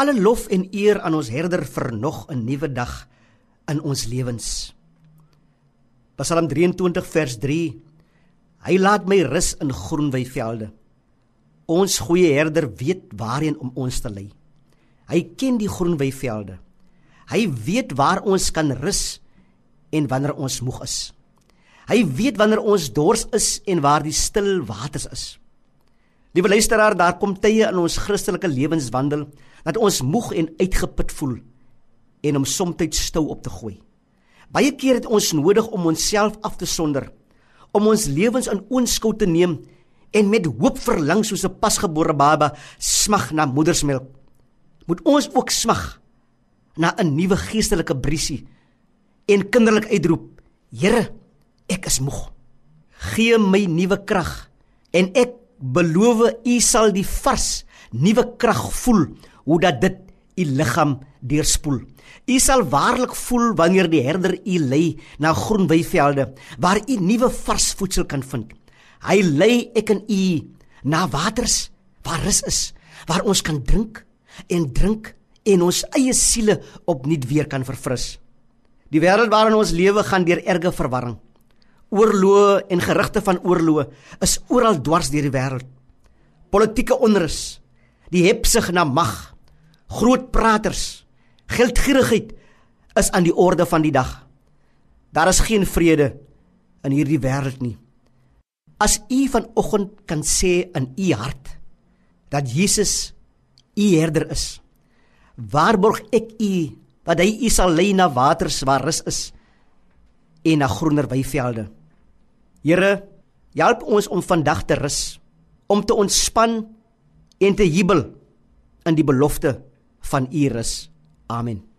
Alle lof en eer aan ons Herder vir nog 'n nuwe dag in ons lewens. Psalm 23 vers 3 Hy laat my rus in groen weivelde. Ons goeie Herder weet waarheen om ons te lei. Hy ken die groen weivelde. Hy weet waar ons kan rus en wanneer ons moeg is. Hy weet wanneer ons dors is en waar die stil waters is. Liewe luisteraar, daar kom tye in ons Christelike lewenswandel dat ons moeg en uitgeput voel en om soms stil op te gooi. Baie keer het ons nodig om onsself af te sonder, om ons lewens in oënskou te neem en met hoop verlang soos 'n pasgebore baba smag na moedersmelk. Moet ons ook smag na 'n nuwe geestelike briesie en kinderlik uitroep: Here, ek is moeg. Gee my nuwe krag en ek beloof u sal die vars nuwe krag voel hoe dat dit u liggaam deurspoel. U sal waarlik voel wanneer die herder u lei na groen weivelde waar u nuwe vars voedsel kan vind. Hy lei ek en u na waters waar rus is, waar ons kan drink en drink en ons eie siele opnuut weer kan verfris. Die wêreld waarin ons lewe gaan deur erge verwarring. Oorloë en gerugte van oorloë is oral dwars deur die wêreld. Politieke onrus, die hebsug na mag, groot praters, geldgierigheid is aan die orde van die dag. Daar is geen vrede in hierdie wêreld nie. As u vanoggend kan sê in u hart dat Jesus u herder is, waarborg ek u dat hy u sal lei na waters waar rus is en na groener weivelde. Here, help ons om vandag te rus, om te ontspan en te jubel in die belofte van U rus. Amen.